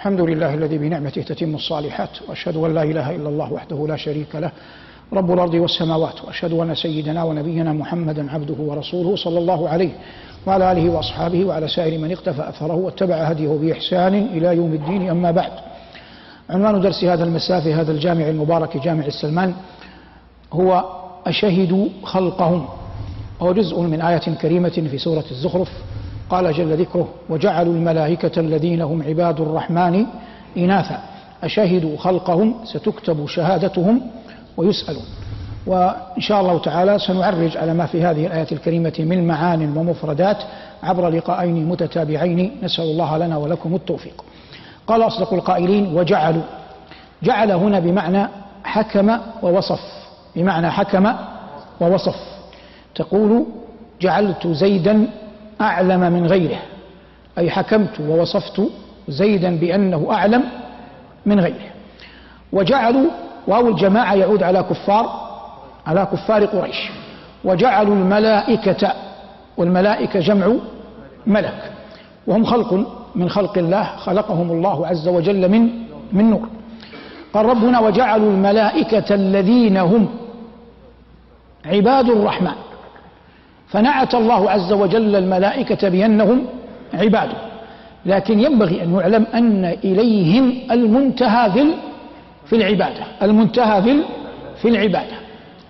الحمد لله الذي بنعمته تتم الصالحات وأشهد أن لا إله إلا الله وحده لا شريك له رب الأرض والسماوات وأشهد أن سيدنا ونبينا محمدا عبده ورسوله صلى الله عليه وعلى آله وأصحابه وعلى سائر من اقتفى أثره واتبع هديه بإحسان إلى يوم الدين أما بعد. عنوان درس هذا المساء في هذا الجامع المبارك جامع السلمان هو أشهدوا خلقهم وهو جزء من آية كريمة في سورة الزخرف قال جل ذكره وجعلوا الملائكة الذين هم عباد الرحمن إناثا. أشهدوا خلقهم ستكتب شهادتهم ويسألون. وإن شاء الله تعالى سنعرج على ما في هذه الآية الكريمة من معان ومفردات عبر لقاءين متتابعين. نسأل الله لنا ولكم التوفيق. قال أصدق القائلين وجعلوا. جعل هنا بمعنى حكم ووصف. بمعنى حكم ووصف. تقول جعلت زيدا أعلم من غيره. أي حكمت ووصفت زيدا بأنه أعلم من غيره. وجعلوا واو الجماعة يعود على كفار على كفار قريش. وجعلوا الملائكة والملائكة جمع ملك. وهم خلق من خلق الله خلقهم الله عز وجل من من نور. قال ربنا وجعلوا الملائكة الذين هم عباد الرحمن. فنعت الله عز وجل الملائكة بأنهم عباده لكن ينبغي أن يعلم أن إليهم المنتهى في في العبادة. المنتهى في في العبادة.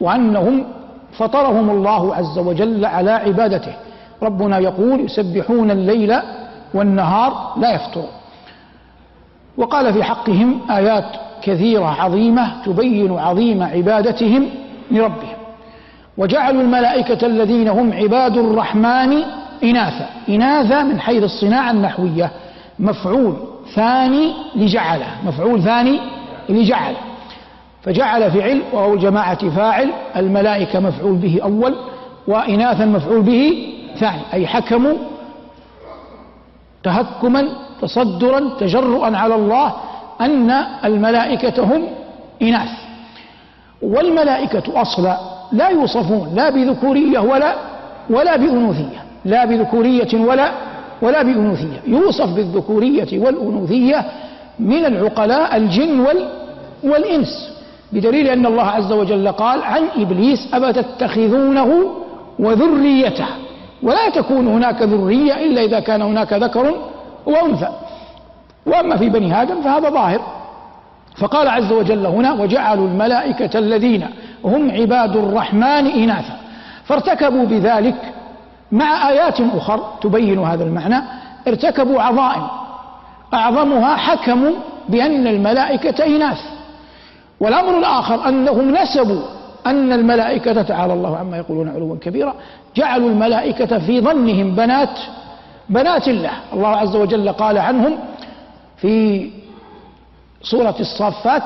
وأنهم فطرهم الله عز وجل على عبادته. ربنا يقول يسبحون الليل والنهار لا يفطرون وقال في حقهم آيات كثيرة عظيمة تبين عظيم عبادتهم لربهم. وجعلوا الملائكة الذين هم عباد الرحمن إناثا. إناثا من حيث الصناعة النحوية. مفعول ثاني لجعله مفعول ثاني لجعل. فجعل فعل وهو الجماعة فاعل. الملائكة مفعول به أول وإناثا مفعول به ثاني. أي حكموا تهكما تصدرا تجرؤا على الله أن الملائكة هم إناث. والملائكة أصلا لا يوصفون لا بذكورية ولا ولا بأنوثية. لا بذكورية ولا ولا بأنوثية. يوصف بالذكورية والأنوثية من العقلاء الجن وال والإنس بدليل أن الله عز وجل قال عن إبليس أفتتخذونه وذريته. ولا تكون هناك ذرية إلا إذا كان هناك ذكر وأنثى. وأما في بني آدم فهذا ظاهر. فقال عز وجل هنا وجعلوا الملائكة الذين هم عباد الرحمن إناثا. فارتكبوا بذلك مع آيات أخر تبين هذا المعنى. ارتكبوا عظائم. أعظمها حكموا بأن الملائكة إناث. والأمر الآخر أنهم نسبوا أن الملائكة تعالى الله عما يقولون علوا كبيرا. جعلوا الملائكة في ظنهم بنات بنات الله. الله عز وجل قال عنهم في سورة الصافات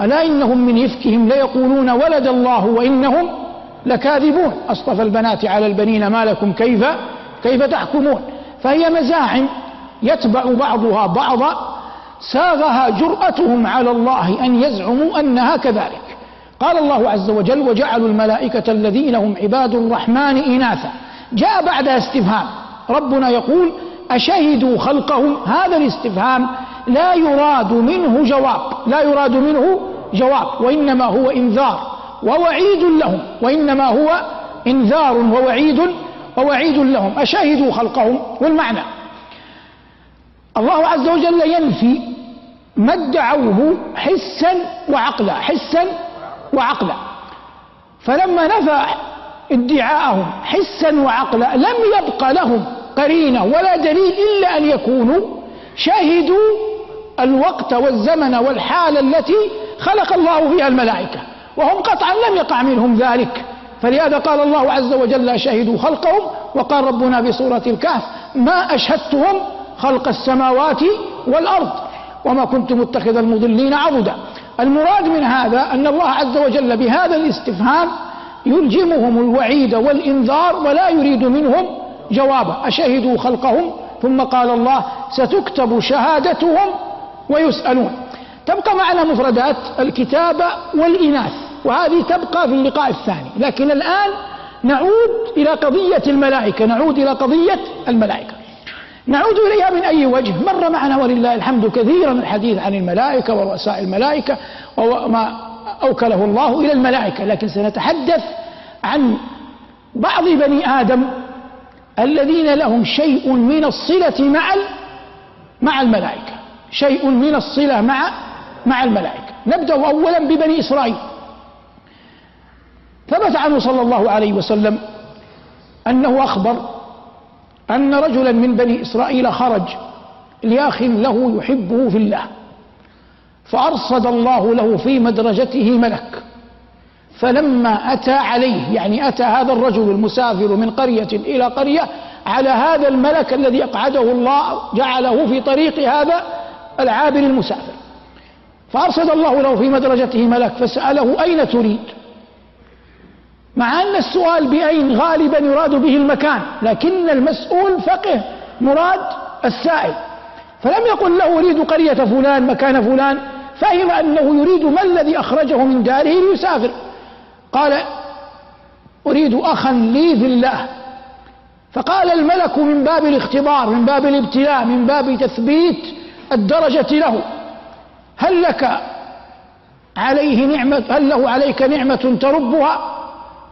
ألا إنهم من إفكهم ليقولون ولد الله وإنهم لكاذبون. أصطفى البنات على البنين ما لكم كيف كيف تحكمون؟ فهي مزاعم يتبع بعضها بعضا. ساغها جرأتهم على الله أن يزعموا أنها كذلك. قال الله عز وجل وجعلوا الملائكة الذين هم عباد الرحمن إناثا. جاء بعد استفهام. ربنا يقول أشهدوا خلقهم. هذا الاستفهام لا يراد منه جواب لا يراد منه جواب وإنما هو إنذار ووعيد لهم وإنما هو إنذار ووعيد ووعيد لهم. أشهدوا خلقهم والمعنى. الله عز وجل ينفي ما ادعوه حسا وعقلا حسا وعقلا. فلما نفى ادعاءهم حسا وعقلا لم يبق لهم قرينة ولا دليل إلا أن يكونوا شهدوا الوقت والزمن والحاله التي خلق الله فيها الملائكة وهم قطعا لم يقع منهم ذلك. فلهذا قال الله عز وجل شهدوا خلقهم. وقال ربنا في سورة الكهف ما أشهدتهم خلق السماوات والأرض وما كنت متخذ المضلين عضدا. المراد من هذا أن الله عز وجل بهذا الاستفهام يلجمهم الوعيد والإنذار ولا يريد منهم جوابا. أشهدوا خلقهم؟ ثم قال الله ستكتب شهادتهم ويسألون. تبقى معنا مفردات الكتابة والإناث وهذه تبقى في اللقاء الثاني. لكن الآن نعود إلى قضية الملائكة نعود إلى قضية الملائكة. نعود إليها من أي وجه؟ مر معنا ولله الحمد كثيرا الحديث عن الملائكة ورؤساء الملائكة وما أوكله الله إلى الملائكة. لكن سنتحدث عن بعض بني آدم الذين لهم شيء من الصلة مع مع الملائكة. شيء من الصلة مع مع الملائكة. نبدأ أولا ببني إسرائيل. ثبت عنه صلى الله عليه وسلم أنه أخبر أن رجلا من بني إسرائيل خرج لأخ له يحبه في الله فأرصد الله له في مدرجته ملك. فلما أتى عليه يعني أتى هذا الرجل المسافر من قرية إلى قرية على هذا الملك الذي أقعده الله جعله في طريق هذا العابر المسافر. فأرصد الله له في مدرجته ملك فسأله أين تريد؟ مع أن السؤال بأين غالبا يراد به المكان لكن المسؤول فقه مراد السائل. فلم يقل له أريد قرية فلان مكان فلان فهم أنه يريد ما الذي أخرجه من داره ليسافر. قال أريد أخا لي في الله. فقال الملك من باب الاختبار من باب الابتلاء من باب تثبيت الدرجة له. هل لك عليه نعمة هل له عليك نعمة تربها؟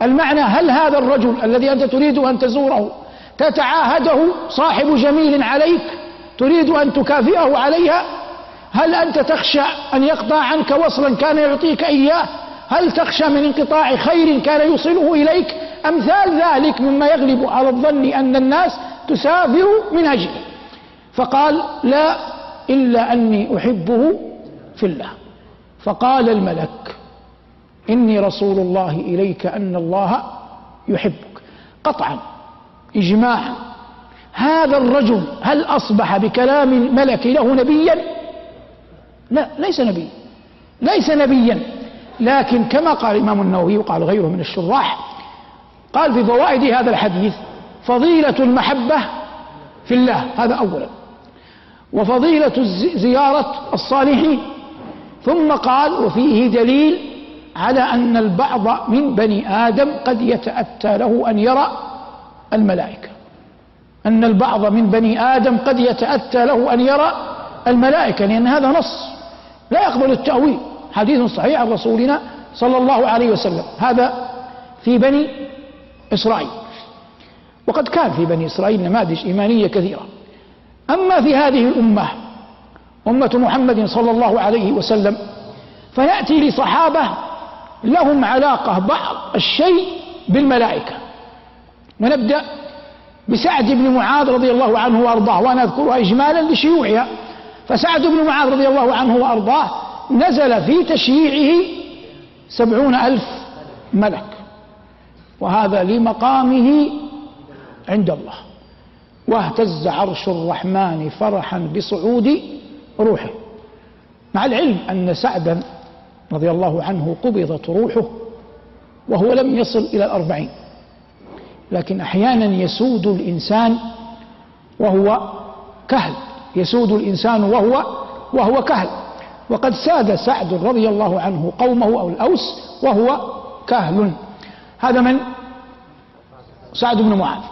المعنى هل هذا الرجل الذي أنت تريد أن تزوره تتعاهده صاحب جميل عليك؟ تريد أن تكافئه عليها؟ هل أنت تخشى أن يقطع عنك وصلا كان يعطيك إياه؟ هل تخشى من انقطاع خير كان يوصله إليك؟ أمثال ذلك مما يغلب على الظن أن الناس تسافر من أجله. فقال لا إلا أني أحبه في الله. فقال الملك إني رسول الله إليك أن الله يحبك. قطعا. إجماعا. هذا الرجل هل أصبح بكلام الملك له نبيا؟ لا ليس نبيا. ليس نبيا. لكن كما قال الإمام النووي وقال غيره من الشراح قال في فوائد هذا الحديث فضيلة المحبة في الله. هذا أولا. وفضيلة زيارة الصالحين ثم قال وفيه دليل على أن البعض من بني آدم قد يتأتى له أن يرى الملائكة. أن البعض من بني آدم قد يتأتى له أن يرى الملائكة لأن هذا نص لا يقبل التأويل. حديث صحيح عن رسولنا صلى الله عليه وسلم. هذا في بني إسرائيل. وقد كان في بني إسرائيل نماذج إيمانية كثيرة. أما في هذه الأمة أمة محمد صلى الله عليه وسلم فيأتي لصحابة لهم علاقة بعض الشيء بالملائكة. ونبدأ بسعد بن معاذ رضي الله عنه وأرضاه وأنا أذكرها إجمالا لشيوعها. فسعد بن معاذ رضي الله عنه وأرضاه نزل في تشييعه سبعون ألف ملك وهذا لمقامه عند الله. واهتز عرش الرحمن فرحا بصعود روحه. مع العلم أن سعدا رضي الله عنه قبضت روحه وهو لم يصل إلى الأربعين. لكن أحيانا يسود الإنسان وهو كهل. يسود الإنسان وهو وهو كهل. وقد ساد سعد رضي الله عنه قومه أو الأوس وهو كهل. هذا من سعد بن معاذ.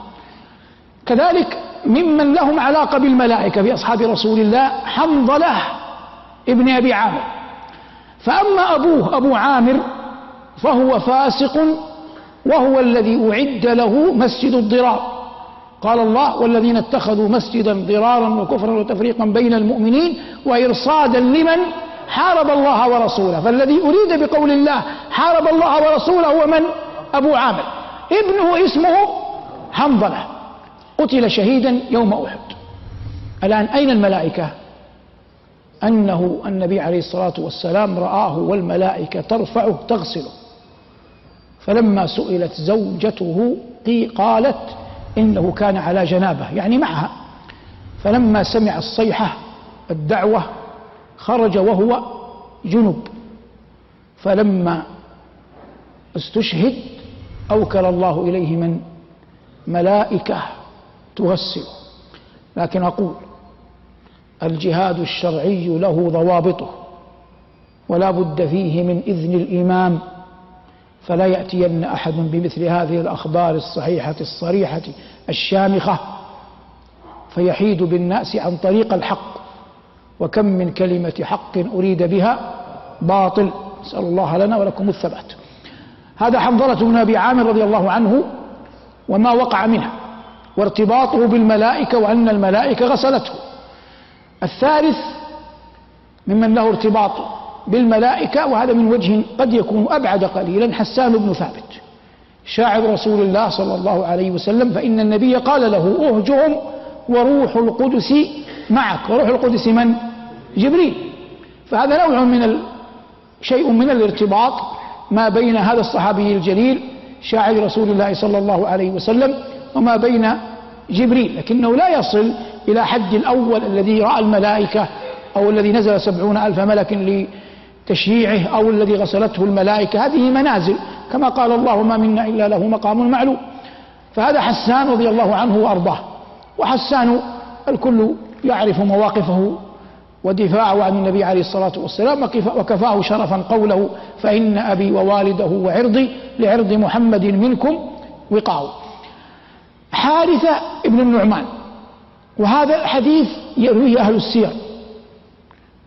كذلك ممن لهم علاقة بالملائكة في أصحاب رسول الله حنظلة ابن أبي عامر. فأما أبوه أبو عامر فهو فاسق وهو الذي أعد له مسجد الضرار. قال الله والذين اتخذوا مسجدا ضرارا وكفرا وتفريقا بين المؤمنين وإرصادا لمن حارب الله ورسوله فالذي أريد بقول الله حارب الله ورسوله هو من؟ أبو عامر. ابنه اسمه حنظلة. قتل شهيدا يوم أحد. الآن أين الملائكة؟ أنه النبي عليه الصلاة والسلام رآه والملائكة ترفعه تغسله فلما سئلت زوجته قالت إنه كان على جنابة يعني معها. فلما سمع الصيحة الدعوة خرج وهو جنب. فلما استشهد أوكل الله إليه من ملائكة. تغسله لكن أقول الجهاد الشرعي له ضوابطه ولا بد فيه من إذن الإمام فلا يأتين أحد بمثل هذه الأخبار الصحيحة الصريحة الشامخة فيحيد بالناس عن طريق الحق وكم من كلمة حق أريد بها باطل. نسأل الله لنا ولكم الثبات. هذا حنظلة بن أبي عامر رضي الله عنه وما وقع منها. وارتباطه بالملائكة وأن الملائكة غسلته الثالث ممن له ارتباط بالملائكة وهذا من وجه قد يكون أبعد قليلا حسان بن ثابت شاعر رسول الله صلى الله عليه وسلم فإن النبي قال له أهجهم وروح القدس معك وروح القدس من؟ جبريل فهذا نوع من. شيء من الارتباط ما بين هذا الصحابي الجليل شاعر رسول الله صلى الله عليه وسلم وما بين جبريل لكنه لا يصل إلى حد الأول الذي رأى الملائكة أو الذي نزل سبعون ألف ملك لتشييعه أو الذي غسلته الملائكة. هذه منازل كما قال الله ما منا إلا له مقام معلوم. فهذا حسان رضي الله عنه وأرضاه. وحسان الكل يعرف مواقفه ودفاعه عن النبي عليه الصلاة والسلام وكفاه شرفا قوله فإن أبي ووالده وعرضي لعرض محمد منكم وقاع حارثة ابن النعمان. وهذا الحديث يرويه أهل السير.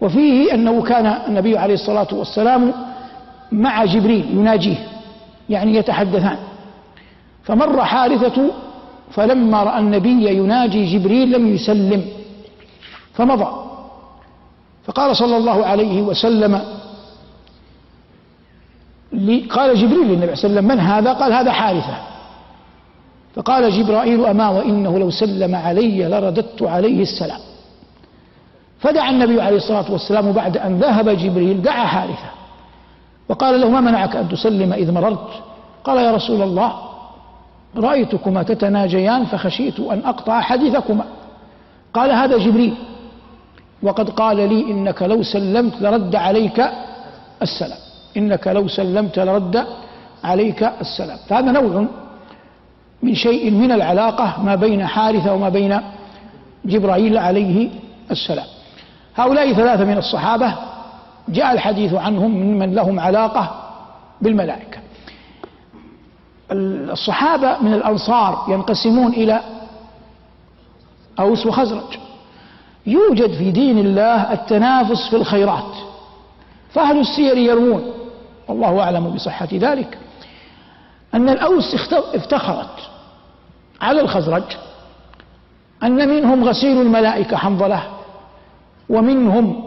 وفيه أنه كان النبي عليه الصلاة والسلام مع جبريل يناجيه يعني يتحدثان. فمر حارثة فلما رأى النبي يناجي جبريل لم يسلم فمضى. فقال صلى الله عليه وسلم قال جبريل للنبي صلى الله عليه وسلم من هذا؟ قال هذا حارثة. فقال جبرائيل أما وإنه لو سلم علي لرددت عليه السلام. فدعا النبي عليه الصلاة والسلام بعد أن ذهب جبريل دعا حارثة. وقال له ما منعك أن تسلم إذ مررت؟ قال يا رسول الله رأيتكما تتناجيان فخشيت أن أقطع حديثكما. قال هذا جبريل. وقد قال لي إنك لو سلمت لرد عليك السلام. إنك لو سلمت لرد عليك السلام. فهذا نوع من شيء من العلاقة ما بين حارثة وما بين جبرائيل عليه السلام. هؤلاء ثلاثة من الصحابة جاء الحديث عنهم ممن لهم علاقة بالملائكة. الصحابة من الأنصار ينقسمون إلى أوس وخزرج. يوجد في دين الله التنافس في الخيرات. فأهل السير يروون والله أعلم بصحة ذلك. أن الأوس افتخرت. على الخزرج أن منهم غسيل الملائكة حنظلة ومنهم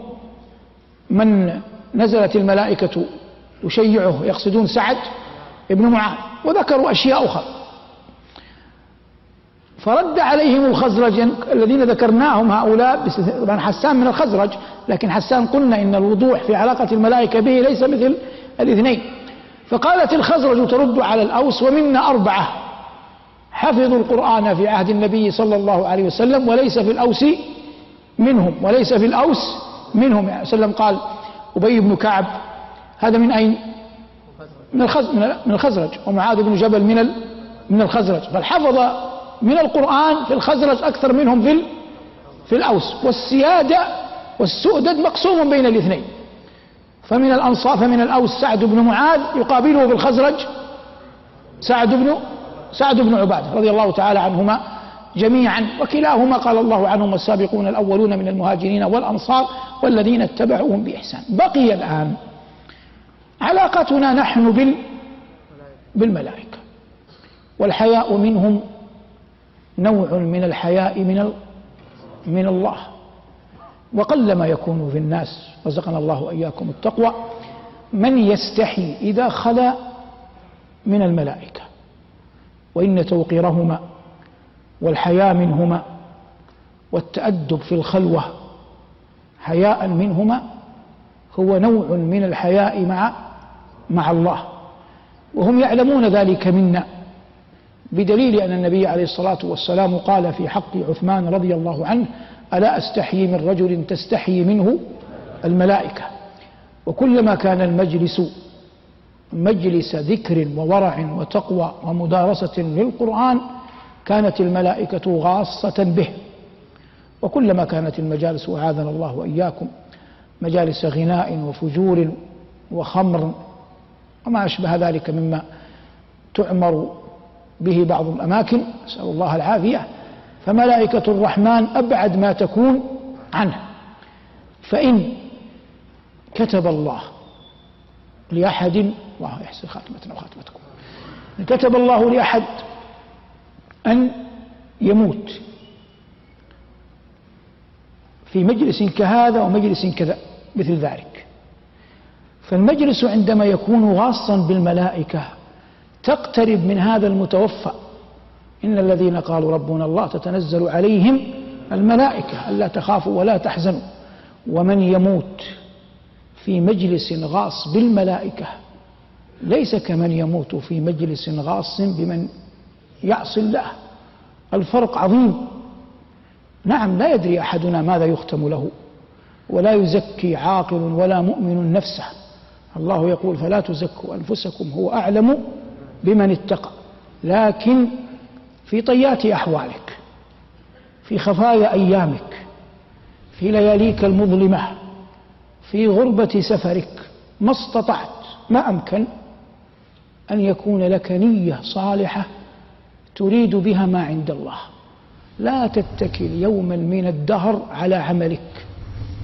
من نزلت الملائكة تشيعه يقصدون سعد ابن معاذ وذكروا أشياء أخرى. فرد عليهم الخزرج الذين ذكرناهم هؤلاء طبعا حسان من الخزرج لكن حسان قلنا إن الوضوح في علاقة الملائكة به ليس مثل الاثنين. فقالت الخزرج ترد على الأوس ومنا أربعة. حفظوا القرآن في عهد النبي صلى الله عليه وسلم وليس في الأوس منهم وليس في الأوس منهم. يعني وسلم قال أبي بن كعب هذا من أين؟ من من الخزرج ومعاذ بن جبل من من الخزرج. بل حفظ من القرآن في الخزرج أكثر منهم في في الأوس. والسيادة والسؤدد مقسوم بين الاثنين. فمن الأنصار فمن الأوس سعد بن معاذ يقابله في الخزرج. سعد بن سعد بن عبادة رضي الله تعالى عنهما جميعا وكلاهما قال الله عنهم السابقون الأولون من المهاجرين والأنصار والذين اتبعوهم بإحسان. بقي الآن علاقتنا نحن بال بالملائكة والحياء منهم نوع من الحياء من من الله. وقلما يكون في الناس رزقنا الله وإياكم التقوى. من يستحي إذا خلا من الملائكة؟ وإن توقيرهما والحياء منهما والتأدب في الخلوة حياء منهما هو نوع من الحياء مع مع الله. وهم يعلمون ذلك منا بدليل أن النبي عليه الصلاة والسلام قال في حق عثمان رضي الله عنه ألا أستحيي من رجل تستحيي منه الملائكة؟ وكلما كان المجلس مجلس ذكر وورع وتقوى ومدارسة للقرآن كانت الملائكة غاصة به. وكلما كانت المجالس وعاذنا الله وإياكم مجالس غناء وفجور وخمر وما أشبه ذلك مما تعمر به بعض الأماكن نسأل الله العافية. فملائكة الرحمن أبعد ما تكون عنه. فإن كتب الله لأحد الله يحسن خاتمتنا وخاتمتكم. كتب الله لأحد أن يموت في مجلس كهذا ومجلس كذا مثل ذلك. فالمجلس عندما يكون غاصا بالملائكة تقترب من هذا المتوفى. إن الذين قالوا ربنا الله تتنزل عليهم الملائكة ألا تخافوا ولا تحزنوا. ومن يموت في مجلس غاص بالملائكة. ليس كمن يموت في مجلس غاص بمن يعصي الله. الفرق عظيم. نعم لا يدري أحدنا ماذا يختم له ولا يزكي عاقل ولا مؤمن نفسه. الله يقول فلا تزكوا أنفسكم هو أعلم بمن اتقى. لكن في طيات أحوالك في خفايا أيامك في لياليك المظلمة في غربة سفرك ما استطعت ما أمكن أن يكون لك نية صالحة تريد بها ما عند الله. لا تتكل يوما من الدهر على عملك.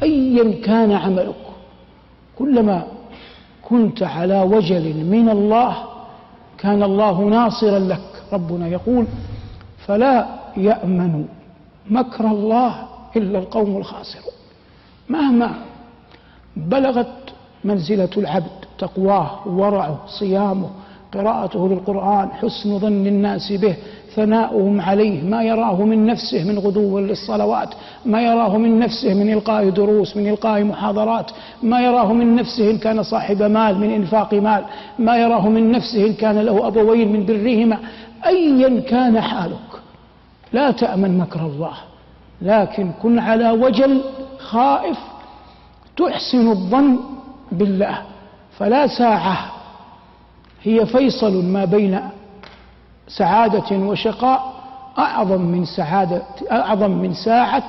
أيا كان عملك كلما كنت على وجل من الله كان الله ناصرا لك. ربنا يقول فلا يأمن مكر الله إلا القوم الخاسرون. مهما بلغت منزلة العبد تقواه ورعه صيامه قراءته للقرآن حسن ظن الناس به ثناؤهم عليه ما يراه من نفسه من غدو للصلوات ما يراه من نفسه من إلقاء دروس من إلقاء محاضرات ما يراه من نفسه إن كان صاحب مال من إنفاق مال ما يراه من نفسه إن كان له أبوين من برهما. أيا كان حالك. لا تأمن مكر الله لكن كن على وجل خائف تحسن الظن بالله فلا ساعة. هي فيصل ما بين سعادة وشقاء أعظم من سعادة أعظم من ساعة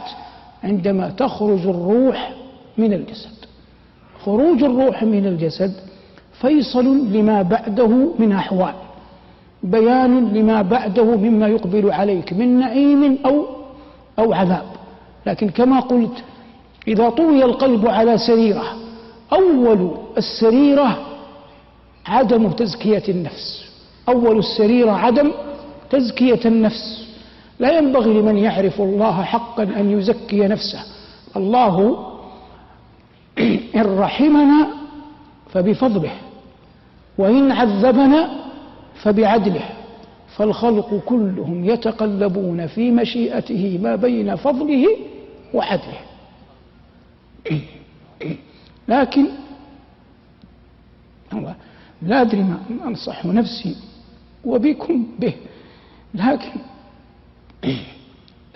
عندما تخرج الروح من الجسد. خروج الروح من الجسد فيصل لما بعده من أحوال بيان لما بعده مما يقبل عليك من نعيم أو أو عذاب. لكن كما قلت إذا طوي القلب على سريرة أول السريرة عدم تزكية النفس. أول السريرة عدم تزكية النفس. لا ينبغي لمن يعرف الله حقا أن يزكي نفسه. الله إن رحمنا فبفضله وإن عذبنا فبعدله. فالخلق كلهم يتقلبون في مشيئته ما بين فضله وعدله. لكن لا أدري ما أنصح نفسي وبكم به لكن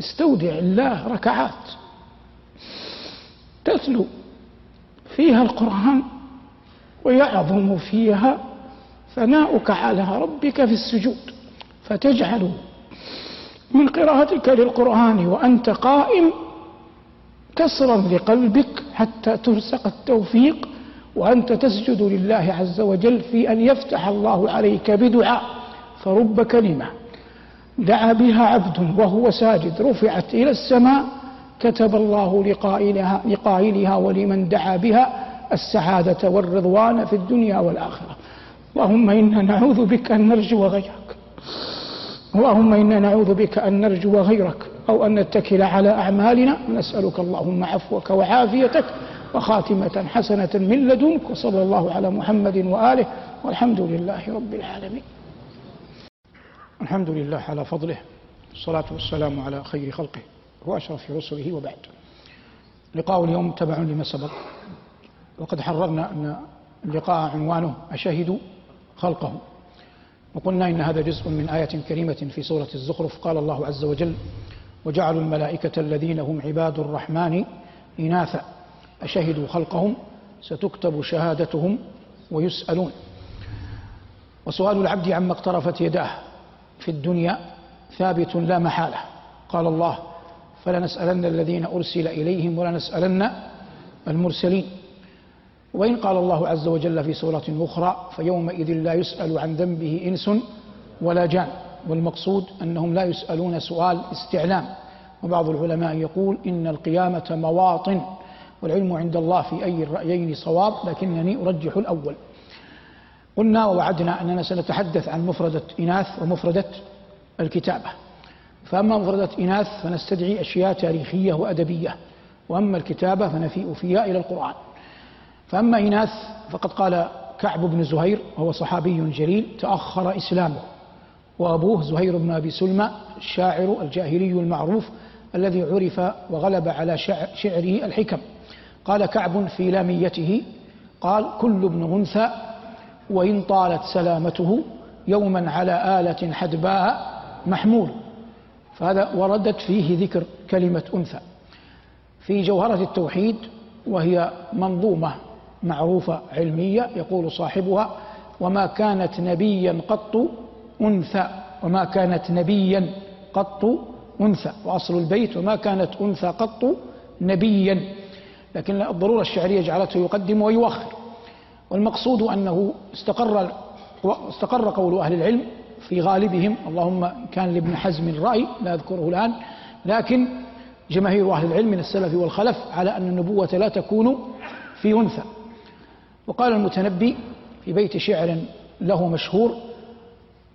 استودع الله ركعات تتلو فيها القرآن ويعظم فيها ثناؤك على ربك في السجود فتجعل من قراءتك للقرآن وأنت قائم كسرا لقلبك حتى ترزق التوفيق وأنت تسجد لله عز وجل في أن يفتح الله عليك بدعاء فرب كلمة دعا بها عبد وهو ساجد رفعت إلى السماء كتب الله لقائلها, لقائلها ولمن دعا بها السعادة والرضوان في الدنيا والآخرة. اللهم إنا نعوذ بك أن نرجو غيرك. اللهم إنا نعوذ بك أن نرجو غيرك أو أن نتكل على أعمالنا. نسألك اللهم عفوك وعافيتك وخاتمة حسنة من لدنك وصلى الله على محمد وآله. والحمد لله رب العالمين. الحمد لله على فضله والصلاة والسلام على خير خلقه وأشرف رسله وبعد. لقاء اليوم تبع لما سبق. وقد حررنا أن اللقاء عنوانه أشهدوا خلقه. وقلنا إن هذا جزء من آية كريمة في سورة الزخرف. قال الله عز وجل وجعلوا الملائكة الذين هم عباد الرحمن إناثا. أشهدوا خلقهم ستكتب شهادتهم ويسألون. وسؤال العبد عما اقترفت يداه في الدنيا ثابت لا محالة. قال الله فلنسألن الذين أرسل إليهم ولنسألن المرسلين. وإن قال الله عز وجل في سورة أخرى فيومئذ لا يسأل عن ذنبه إنس ولا جان والمقصود أنهم لا يسألون سؤال استعلام. وبعض العلماء يقول إن القيامة مواطن والعلم عند الله في أي الرأيين صواب لكنني أرجح الأول. قلنا ووعدنا أننا سنتحدث عن مفردة إناث ومفردة الكتابة. فأما مفردة إناث فنستدعي أشياء تاريخية وأدبية وأما الكتابة فنفيء فيها إلى القرآن. فأما إناث فقد قال كعب بن زهير وهو صحابي جليل تأخر إسلامه وأبوه زهير بن أبي سلمى الشاعر الجاهلي المعروف الذي عرف وغلب على شعره الحكم. قال كعب في لاميته قال كل ابن أنثى وإن طالت سلامته يوما على آلة حدباء محمول. فهذا وردت فيه ذكر كلمة أنثى. في جوهرة التوحيد وهي منظومة معروفة علمية يقول صاحبها وما كانت نبيا قط أنثى وما كانت نبيا قط أنثى وأصل البيت وما كانت أنثى قط نبيا. لكن الضرورة الشعرية جعلته يقدم ويؤخر. والمقصود أنه استقر استقر قول أهل العلم في غالبهم اللهم كان لابن حزم رأي لا أذكره الآن لكن جماهير أهل العلم من السلف والخلف على أن النبوة لا تكون في أنثى. وقال المتنبي في بيت شعر له مشهور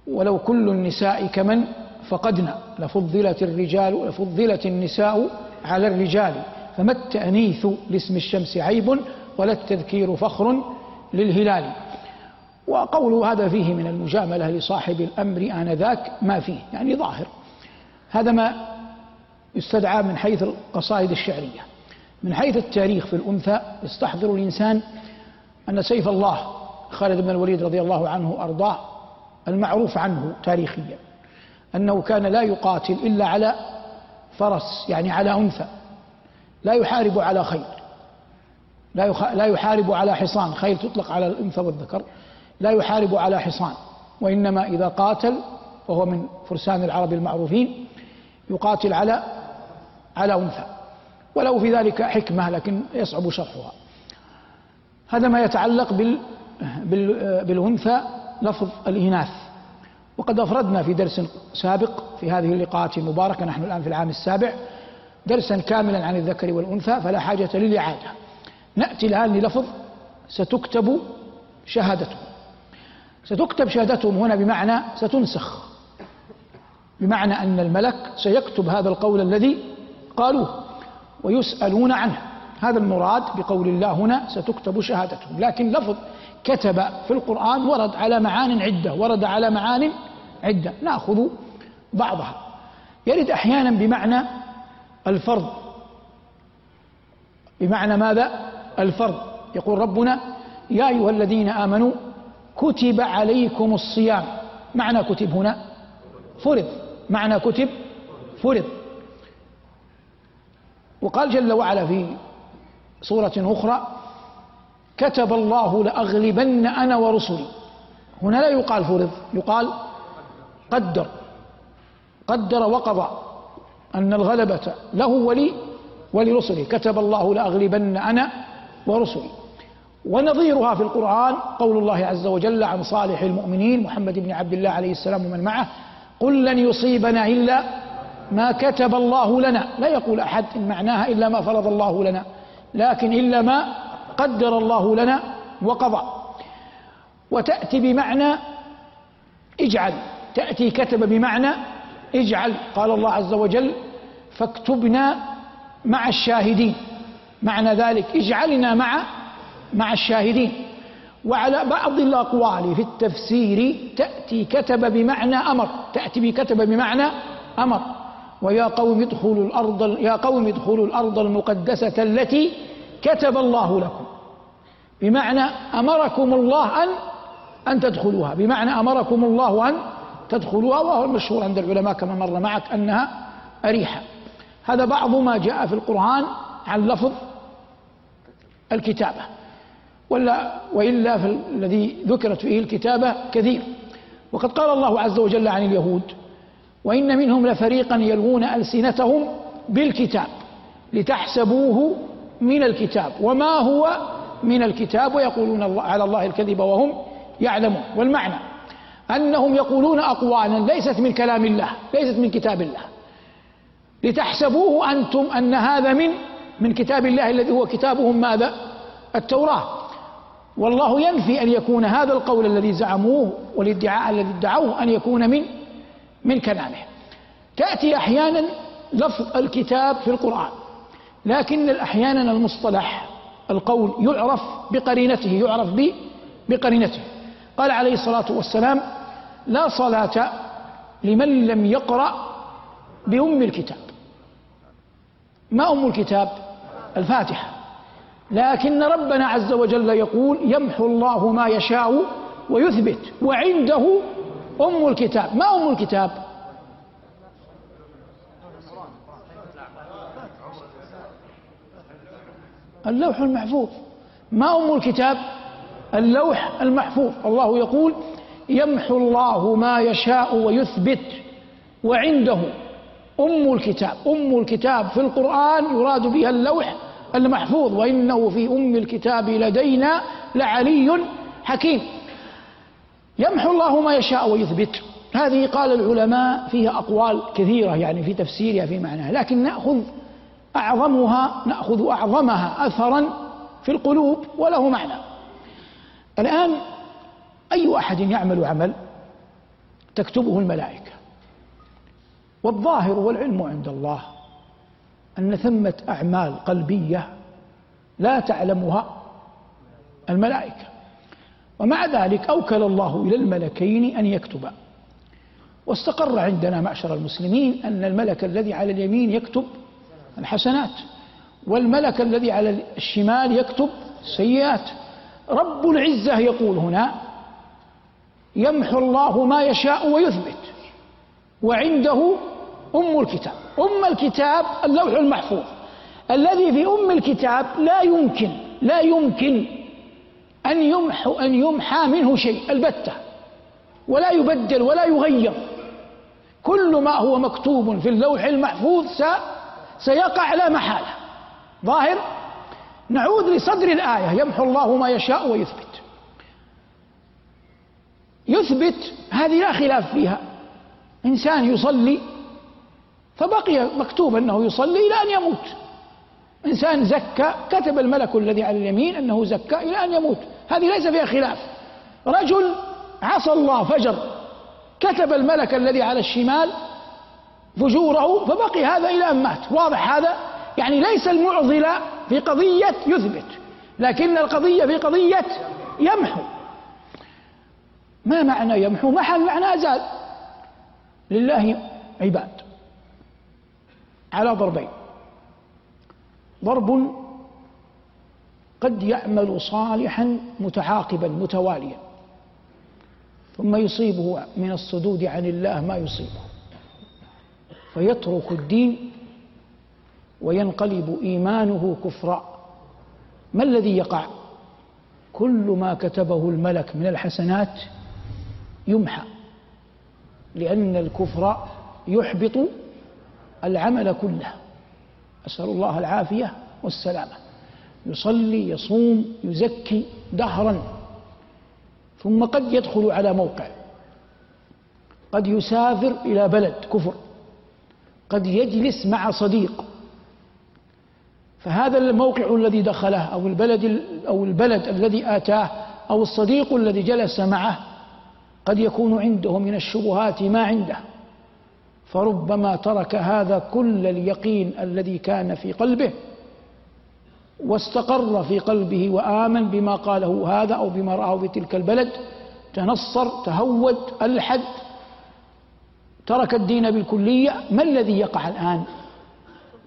ولو كل النساء كمن فقدنا لفضلت الرجال لفضلت النساء على الرجال فما التأنيث لاسم الشمس عيب ولا التذكير فخر للهلال. وقول هذا فيه من المجاملة لصاحب الأمر آنذاك ما فيه يعني ظاهر. هذا ما يستدعى من حيث القصائد الشعرية. من حيث التاريخ في الأنثى يستحضر الإنسان أن سيف الله خالد بن الوليد رضي الله عنه أرضاه المعروف عنه تاريخيا أنه كان لا يقاتل إلا على فرس يعني على أنثى لا يحارب على خيل لا لا يحارب على حصان خيل تطلق على الأنثى والذكر لا يحارب على حصان وإنما إذا قاتل وهو من فرسان العرب المعروفين يقاتل على على أنثى ولو في ذلك حكمة لكن يصعب شرحها. هذا ما يتعلق بال بالأنثى لفظ الإناث. وقد أفردنا في درس سابق في هذه اللقاءات المباركة نحن الآن في العام السابع درسا كاملا عن الذكر والأنثى فلا حاجة للإعادة. نأتي الآن للفظ ستكتب شهادتهم. ستكتب شهادتهم هنا بمعنى ستنسخ. بمعنى أن الملك سيكتب هذا القول الذي قالوه ويسألون عنه. هذا المراد بقول الله هنا ستكتب شهادتهم. لكن لفظ كتب في القرآن ورد على معان عدة ورد على معان عدة. نأخذ بعضها. يرد أحيانا بمعنى الفرض. بمعنى ماذا؟ الفرض. يقول ربنا يا أيها الذين آمنوا كتب عليكم الصيام. معنى كتب هنا فرض. معنى كتب فرض. وقال جل وعلا في صورة أخرى كتب الله لأغلبن أنا ورسلي. هنا لا يقال فرض يقال قدر. قدر وقضى. أن الغلبة له ولي ولرسله. كتب الله لأغلبن أنا ورسلي. ونظيرها في القرآن قول الله عز وجل عن صالح المؤمنين محمد بن عبد الله عليه السلام ومن معه قل لن يصيبنا إلا ما كتب الله لنا. لا يقول أحد إن معناها إلا ما فرض الله لنا. لكن إلا ما قدر الله لنا وقضى. وتأتي بمعنى اجعل. تأتي كتب بمعنى اجعل. قال الله عز وجل فاكتبنا مع الشاهدين. معنى ذلك اجعلنا مع مع الشاهدين. وعلى بعض الأقوال في التفسير تأتي كتب بمعنى أمر. تأتي بكتب بمعنى أمر. ويا قوم ادخلوا الأرض يا قوم ادخلوا الأرض المقدسة التي كتب الله لكم. بمعنى أمركم الله أن أن تدخلوها. بمعنى أمركم الله أن تدخلوها وهو المشهور عند العلماء كما مر معك أنها أريحة. هذا بعض ما جاء في القرآن عن لفظ الكتابة. ولا وإلا الذي ذكرت فيه الكتابة كثير. وقد قال الله عز وجل عن اليهود وإن منهم لفريقا يلوون ألسنتهم بالكتاب لتحسبوه من الكتاب وما هو من الكتاب ويقولون على الله الكذب وهم يعلمون. والمعنى أنهم يقولون أقوالا ليست من كلام الله ليست من كتاب الله. لتحسبوه أنتم أن هذا من من كتاب الله الذي هو كتابهم ماذا؟ التوراة. والله ينفي أن يكون هذا القول الذي زعموه والادعاء الذي ادعوه أن يكون من من كلامه. تأتي أحيانا لفظ الكتاب في القرآن لكن أحيانا المصطلح القول يعرف بقرينته يعرف بقرينته. قال عليه الصلاة والسلام لا صلاة لمن لم يقرأ بأم الكتاب. ما أم الكتاب؟ الفاتحة. لكن ربنا عز وجل يقول يمحو الله ما يشاء ويثبت وعنده أم الكتاب. ما أم الكتاب؟ اللوح المحفوظ. ما أم الكتاب؟ اللوح المحفوظ. الله يقول يمحو الله ما يشاء ويثبت وعنده أم الكتاب. أم الكتاب في القرآن يراد بها اللوح المحفوظ. وإنه في أم الكتاب لدينا لعلي حكيم. يمحو الله ما يشاء ويثبت. هذه قال العلماء فيها أقوال كثيرة يعني في تفسيرها في معناها. لكن نأخذ أعظمها نأخذ أعظمها أثرا في القلوب وله معنى. الآن أي أحد يعمل عمل تكتبه الملائكة. والظاهر والعلم عند الله أن ثمة أعمال قلبية لا تعلمها الملائكة. ومع ذلك أوكل الله إلى الملكين أن يكتبا واستقر عندنا معشر المسلمين أن الملك الذي على اليمين يكتب الحسنات والملك الذي على الشمال يكتب السيئات رب العزة يقول هنا يمحو الله ما يشاء ويثبت وعنده أم الكتاب. أم الكتاب اللوح المحفوظ. الذي في أم الكتاب لا يمكن لا يمكن أن يمحو أن يمحى منه شيء البتة. ولا يبدل ولا يغير. كل ما هو مكتوب في اللوح المحفوظ سيقع لا محالة. ظاهر؟ نعود لصدر الآية. يمحو الله ما يشاء ويثبت. يثبت هذه لا خلاف فيها. إنسان يصلي فبقي مكتوب أنه يصلي إلى أن يموت. إنسان زكى كتب الملك الذي على اليمين أنه زكى إلى أن يموت. هذه ليس فيها خلاف. رجل عصى الله فجر كتب الملك الذي على الشمال فجوره فبقي هذا إلى أن مات. واضح هذا؟ يعني ليس المعضلة في قضية يثبت لكن القضية في قضية يمحو. ما معنى يمحو؟ محل معنى أزال. لله عباد. على ضربين. ضرب قد يعمل صالحا متعاقبا متواليا. ثم يصيبه من الصدود عن الله ما يصيبه. فيترك الدين وينقلب إيمانه كفرا. ما الذي يقع؟ كل ما كتبه الملك من الحسنات يمحى لأن الكفر يحبط العمل كله. أسأل الله العافية والسلامة. يصلي يصوم يزكي دهرا ثم قد يدخل على موقع. قد يسافر إلى بلد كفر. قد يجلس مع صديق. فهذا الموقع الذي دخله أو البلد أو البلد الذي آتاه أو الصديق الذي جلس معه قد يكون عنده من الشبهات ما عنده. فربما ترك هذا كل اليقين الذي كان في قلبه. واستقر في قلبه وآمن بما قاله هذا أو بما رآه في تلك البلد تنصر تهود ألحد ترك الدين بالكلية ما الذي يقع الآن؟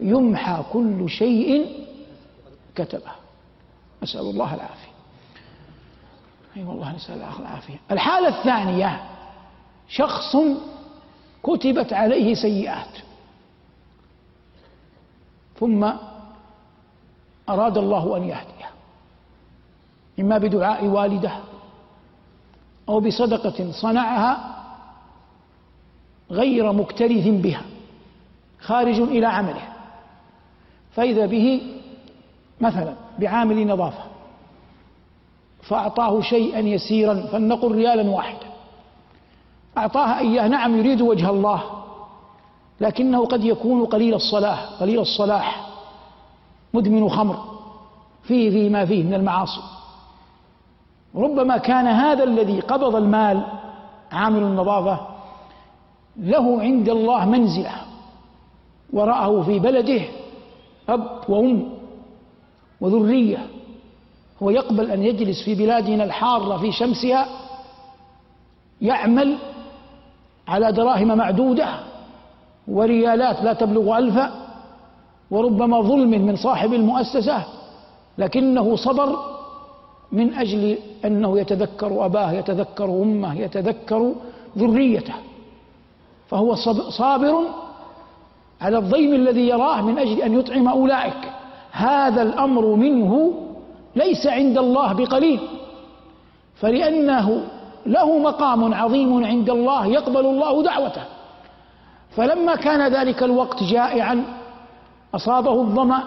يمحى كل شيء كتبه. نسأل الله العافية. أي أيوة والله نسأل الله العافية. الحالة الثانية شخص كتبت عليه سيئات. ثم أراد الله أن يهديه. إما بدعاء والده أو بصدقة صنعها غير مكترث بها خارج إلى عمله. فإذا به مثلا بعامل نظافة فأعطاه شيئا يسيرا فلنقل ريالا واحدا. أعطاها إياه نعم يريد وجه الله لكنه قد يكون قليل الصلاح قليل الصلاح. مدمن خمر. فيه فيه ما فيه من المعاصي. ربما كان هذا الذي قبض المال عامل النظافة له عند الله منزلة. ورآه في بلده أب وأم وذرية. هو يقبل أن يجلس في بلادنا الحارة في شمسها يعمل على دراهم معدودة. وريالات لا تبلغ ألفا. وربما ظلم من صاحب المؤسسة لكنه صبر من أجل أنه يتذكر أباه يتذكر أمه يتذكر ذريته. فهو صابر على الضيم الذي يراه من أجل أن يطعم أولئك. هذا الأمر منه ليس عند الله بقليل فلأنه له مقام عظيم عند الله يقبل الله دعوته. فلما كان ذلك الوقت جائعا أصابه الظمأ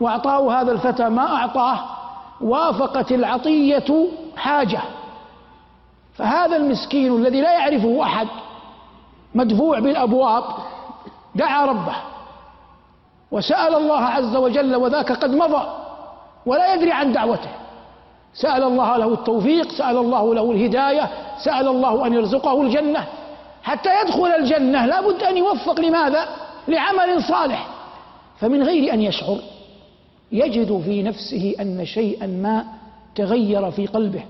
وأعطاه هذا الفتى ما أعطاه وافقت العطية حاجة. فهذا المسكين الذي لا يعرفه أحد مدفوع بالأبواب دعا ربه وسأل الله عز وجل وذاك قد مضى ولا يدري عن دعوته. سأل الله له التوفيق سأل الله له الهداية سأل الله أن يرزقه الجنة. حتى يدخل الجنة لا بد أن يوفق لماذا؟ لعمل صالح. فمن غير أن يشعر يجد في نفسه أن شيئا ما تغير في قلبه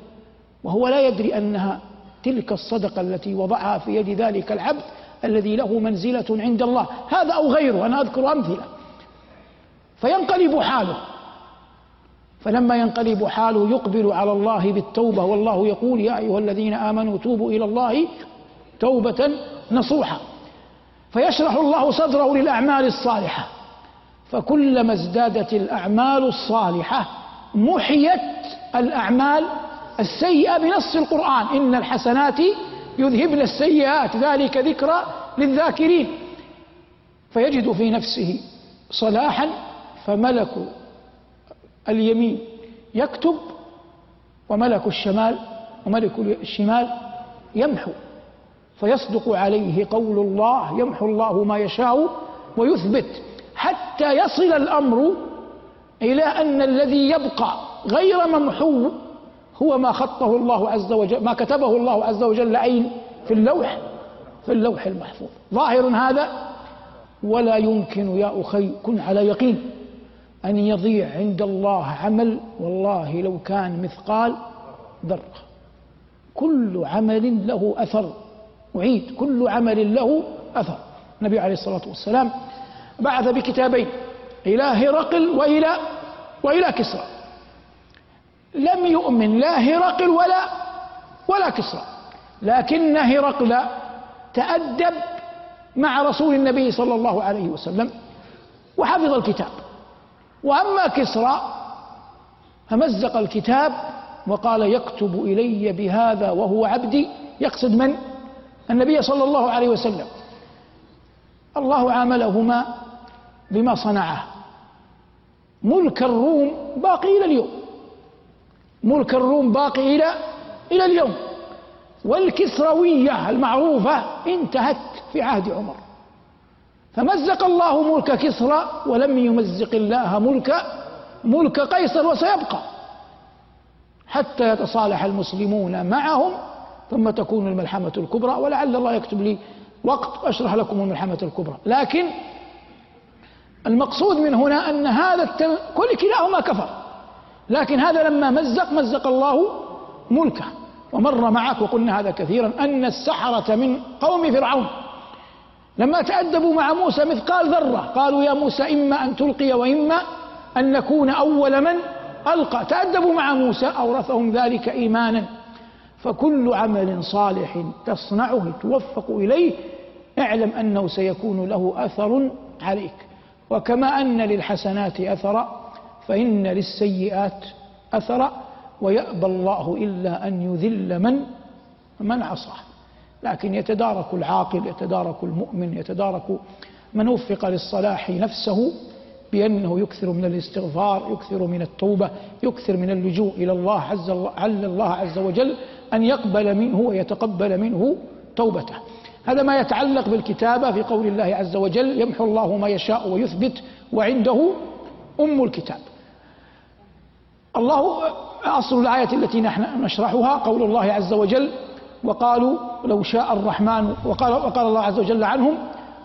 وهو لا يدري أنها تلك الصدقة التي وضعها في يد ذلك العبد الذي له منزلة عند الله. هذا أو غيره أنا أذكر أمثلة. فينقلب حاله. فلما ينقلب حاله يقبل على الله بالتوبة والله يقول يا أيها الذين آمنوا توبوا إلى الله توبة نصوحا فيشرح الله صدره للأعمال الصالحة. فكلما ازدادت الأعمال الصالحة محيت الأعمال السيئة بنص القرآن. إن الحسنات يذهبن السيئات. ذلك ذكرى للذاكرين. فيجد في نفسه صلاحا فملك اليمين يكتب وملك الشمال وملك الشمال يمحو. فيصدق عليه قول الله يمحو الله ما يشاء ويثبت. حتى يصل الأمر إلى أن الذي يبقى غير ممحو هو ما خطه الله عز وجل ما كتبه الله عز وجل أين في اللوح في اللوح المحفوظ. ظاهر هذا؟ ولا يمكن يا أخي كن على يقين أن يضيع عند الله عمل والله لو كان مثقال ذرة. كل عمل له أثر أعيد كل عمل له أثر. النبي عليه الصلاة والسلام بعث بكتابين إلى هرقل وإلى وإلى كسرى. لم يؤمن لا هرقل ولا ولا كسرى. لكن هرقل تأدب مع رسول النبي صلى الله عليه وسلم وحفظ الكتاب. وأما كسرى فمزق الكتاب وقال يكتب إلي بهذا وهو عبدي. يقصد من؟ النبي صلى الله عليه وسلم. الله عاملهما بما صنعه. ملك الروم باقي إلى اليوم. ملك الروم باقي إلى إلى اليوم. والكسروية المعروفة انتهت في عهد عمر. فمزق الله ملك كسرى ولم يمزق الله ملك ملك قيصر وسيبقى. حتى يتصالح المسلمون معهم ثم تكون الملحمة الكبرى ولعل الله يكتب لي وقت أشرح لكم الملحمة الكبرى. لكن المقصود من هنا أن هذا التل... كل كلاهما كفر. لكن هذا لما مزق مزق الله ملكه. ومر معك وقلنا هذا كثيرا أن السحرة من قوم فرعون. لما تأدبوا مع موسى مثقال ذرة قالوا يا موسى إما أن تلقي وإما أن نكون أول من ألقى. تأدبوا مع موسى أورثهم ذلك إيمانا. فكل عمل صالح تصنعه توفق إليه. اعلم أنه سيكون له أثر عليك. وكما أن للحسنات أثرا فإن للسيئات أثرا ويأبى الله إلا أن يذل من من عصاه. لكن يتدارك العاقل يتدارك المؤمن يتدارك من وفق للصلاح نفسه بأنه يكثر من الاستغفار يكثر من التوبة يكثر من اللجوء إلى الله عز الله عز وجل أن يقبل منه ويتقبل منه توبته. هذا ما يتعلق بالكتابة في قول الله عز وجل يمحو الله ما يشاء ويثبت وعنده أم الكتاب. الله أصل الآية التي نحن نشرحها قول الله عز وجل وقالوا لو شاء الرحمن وقال, وقال الله عز وجل عنهم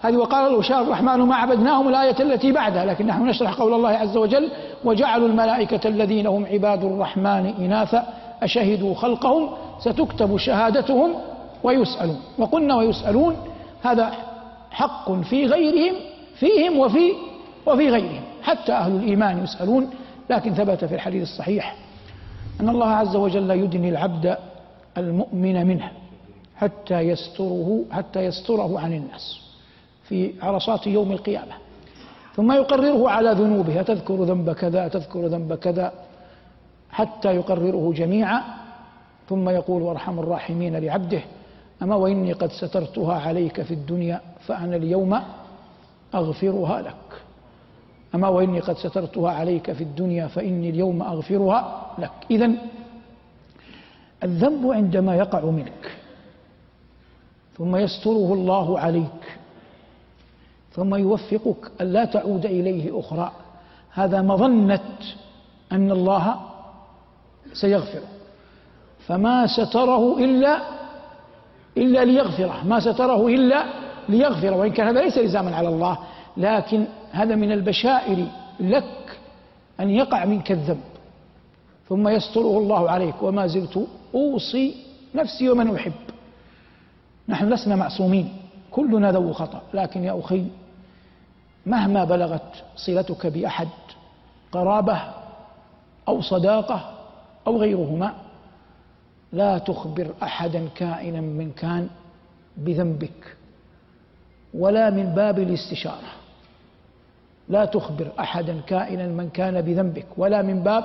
هذه وقال لو شاء الرحمن ما عبدناهم الآية التي بعدها لكن نحن نشرح قول الله عز وجل وجعلوا الملائكة الذين هم عباد الرحمن إناثا أشهدوا خلقهم ستكتب شهادتهم ويسألون. وقلنا ويسألون هذا حق في غيرهم فيهم وفي وفي غيرهم. حتى أهل الإيمان يسألون لكن ثبت في الحديث الصحيح أن الله عز وجل يدني العبد المؤمن منه حتى يستره حتى يستره عن الناس في عرصات يوم القيامة. ثم يقرره على ذنوبه أتذكر ذنب كذا أتذكر ذنب كذا حتى يقرره جميعا. ثم يقول وارحم الراحمين لعبده. أما وإني قد سترتها عليك في الدنيا فأنا اليوم أغفرها لك. أما وإني قد سترتها عليك في الدنيا فإني اليوم أغفرها لك. إذا الذنب عندما يقع منك ثم يستره الله عليك ثم يوفقك ألا تعود إليه أخرى هذا مظنة أن الله سيغفره. فما ستره إلا إلا ليغفره ما ستره إلا ليغفره وإن كان هذا ليس لزاما على الله. لكن هذا من البشائر لك أن يقع منك الذنب. ثم يستره الله عليك. وما زلت أوصي نفسي ومن أحب. نحن لسنا معصومين. كلنا ذو خطأ. لكن يا أخي مهما بلغت صلتك بأحد قرابة أو صداقة أو غيرهما لا تخبر أحدا كائنا من كان بذنبك ولا من باب الاستشارة. لا تخبر أحدا كائنا من كان بذنبك ولا من باب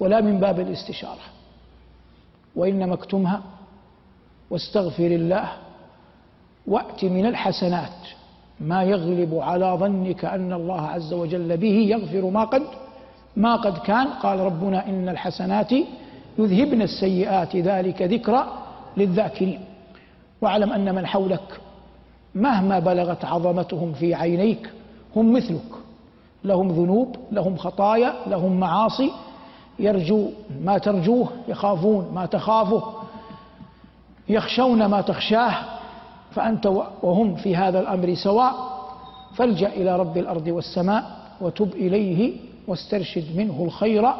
ولا من باب الاستشارة. وإنما اكتمها واستغفر الله وأت من الحسنات. ما يغلب على ظنك أن الله عز وجل به يغفر ما قد ما قد كان. قال ربنا إن الحسنات يذهبن السيئات ذلك ذكرى للذاكرين. واعلم أن من حولك مهما بلغت عظمتهم في عينيك هم مثلك. لهم ذنوب لهم خطايا لهم معاصي. يرجو ما ترجوه يخافون ما تخافه. يخشون ما تخشاه. فأنت وهم في هذا الأمر سواء. فالجأ إلى رب الأرض والسماء وتب إليه واسترشد منه الخير.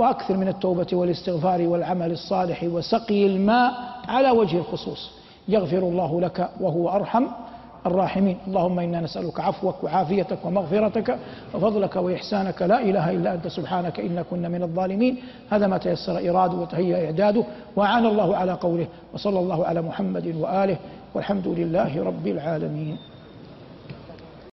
وأكثر من التوبة والاستغفار والعمل الصالح وسقي الماء على وجه الخصوص. يغفر الله لك وهو أرحم الراحمين. اللهم إنا نسألك عفوك وعافيتك ومغفرتك وفضلك وإحسانك. لا إله إلا أنت سبحانك إنا كنا من الظالمين. هذا ما تيسر إرادة وتهيأ إعداده. وعان الله على قوله وصلى الله على محمد وآله والحمد لله رب العالمين.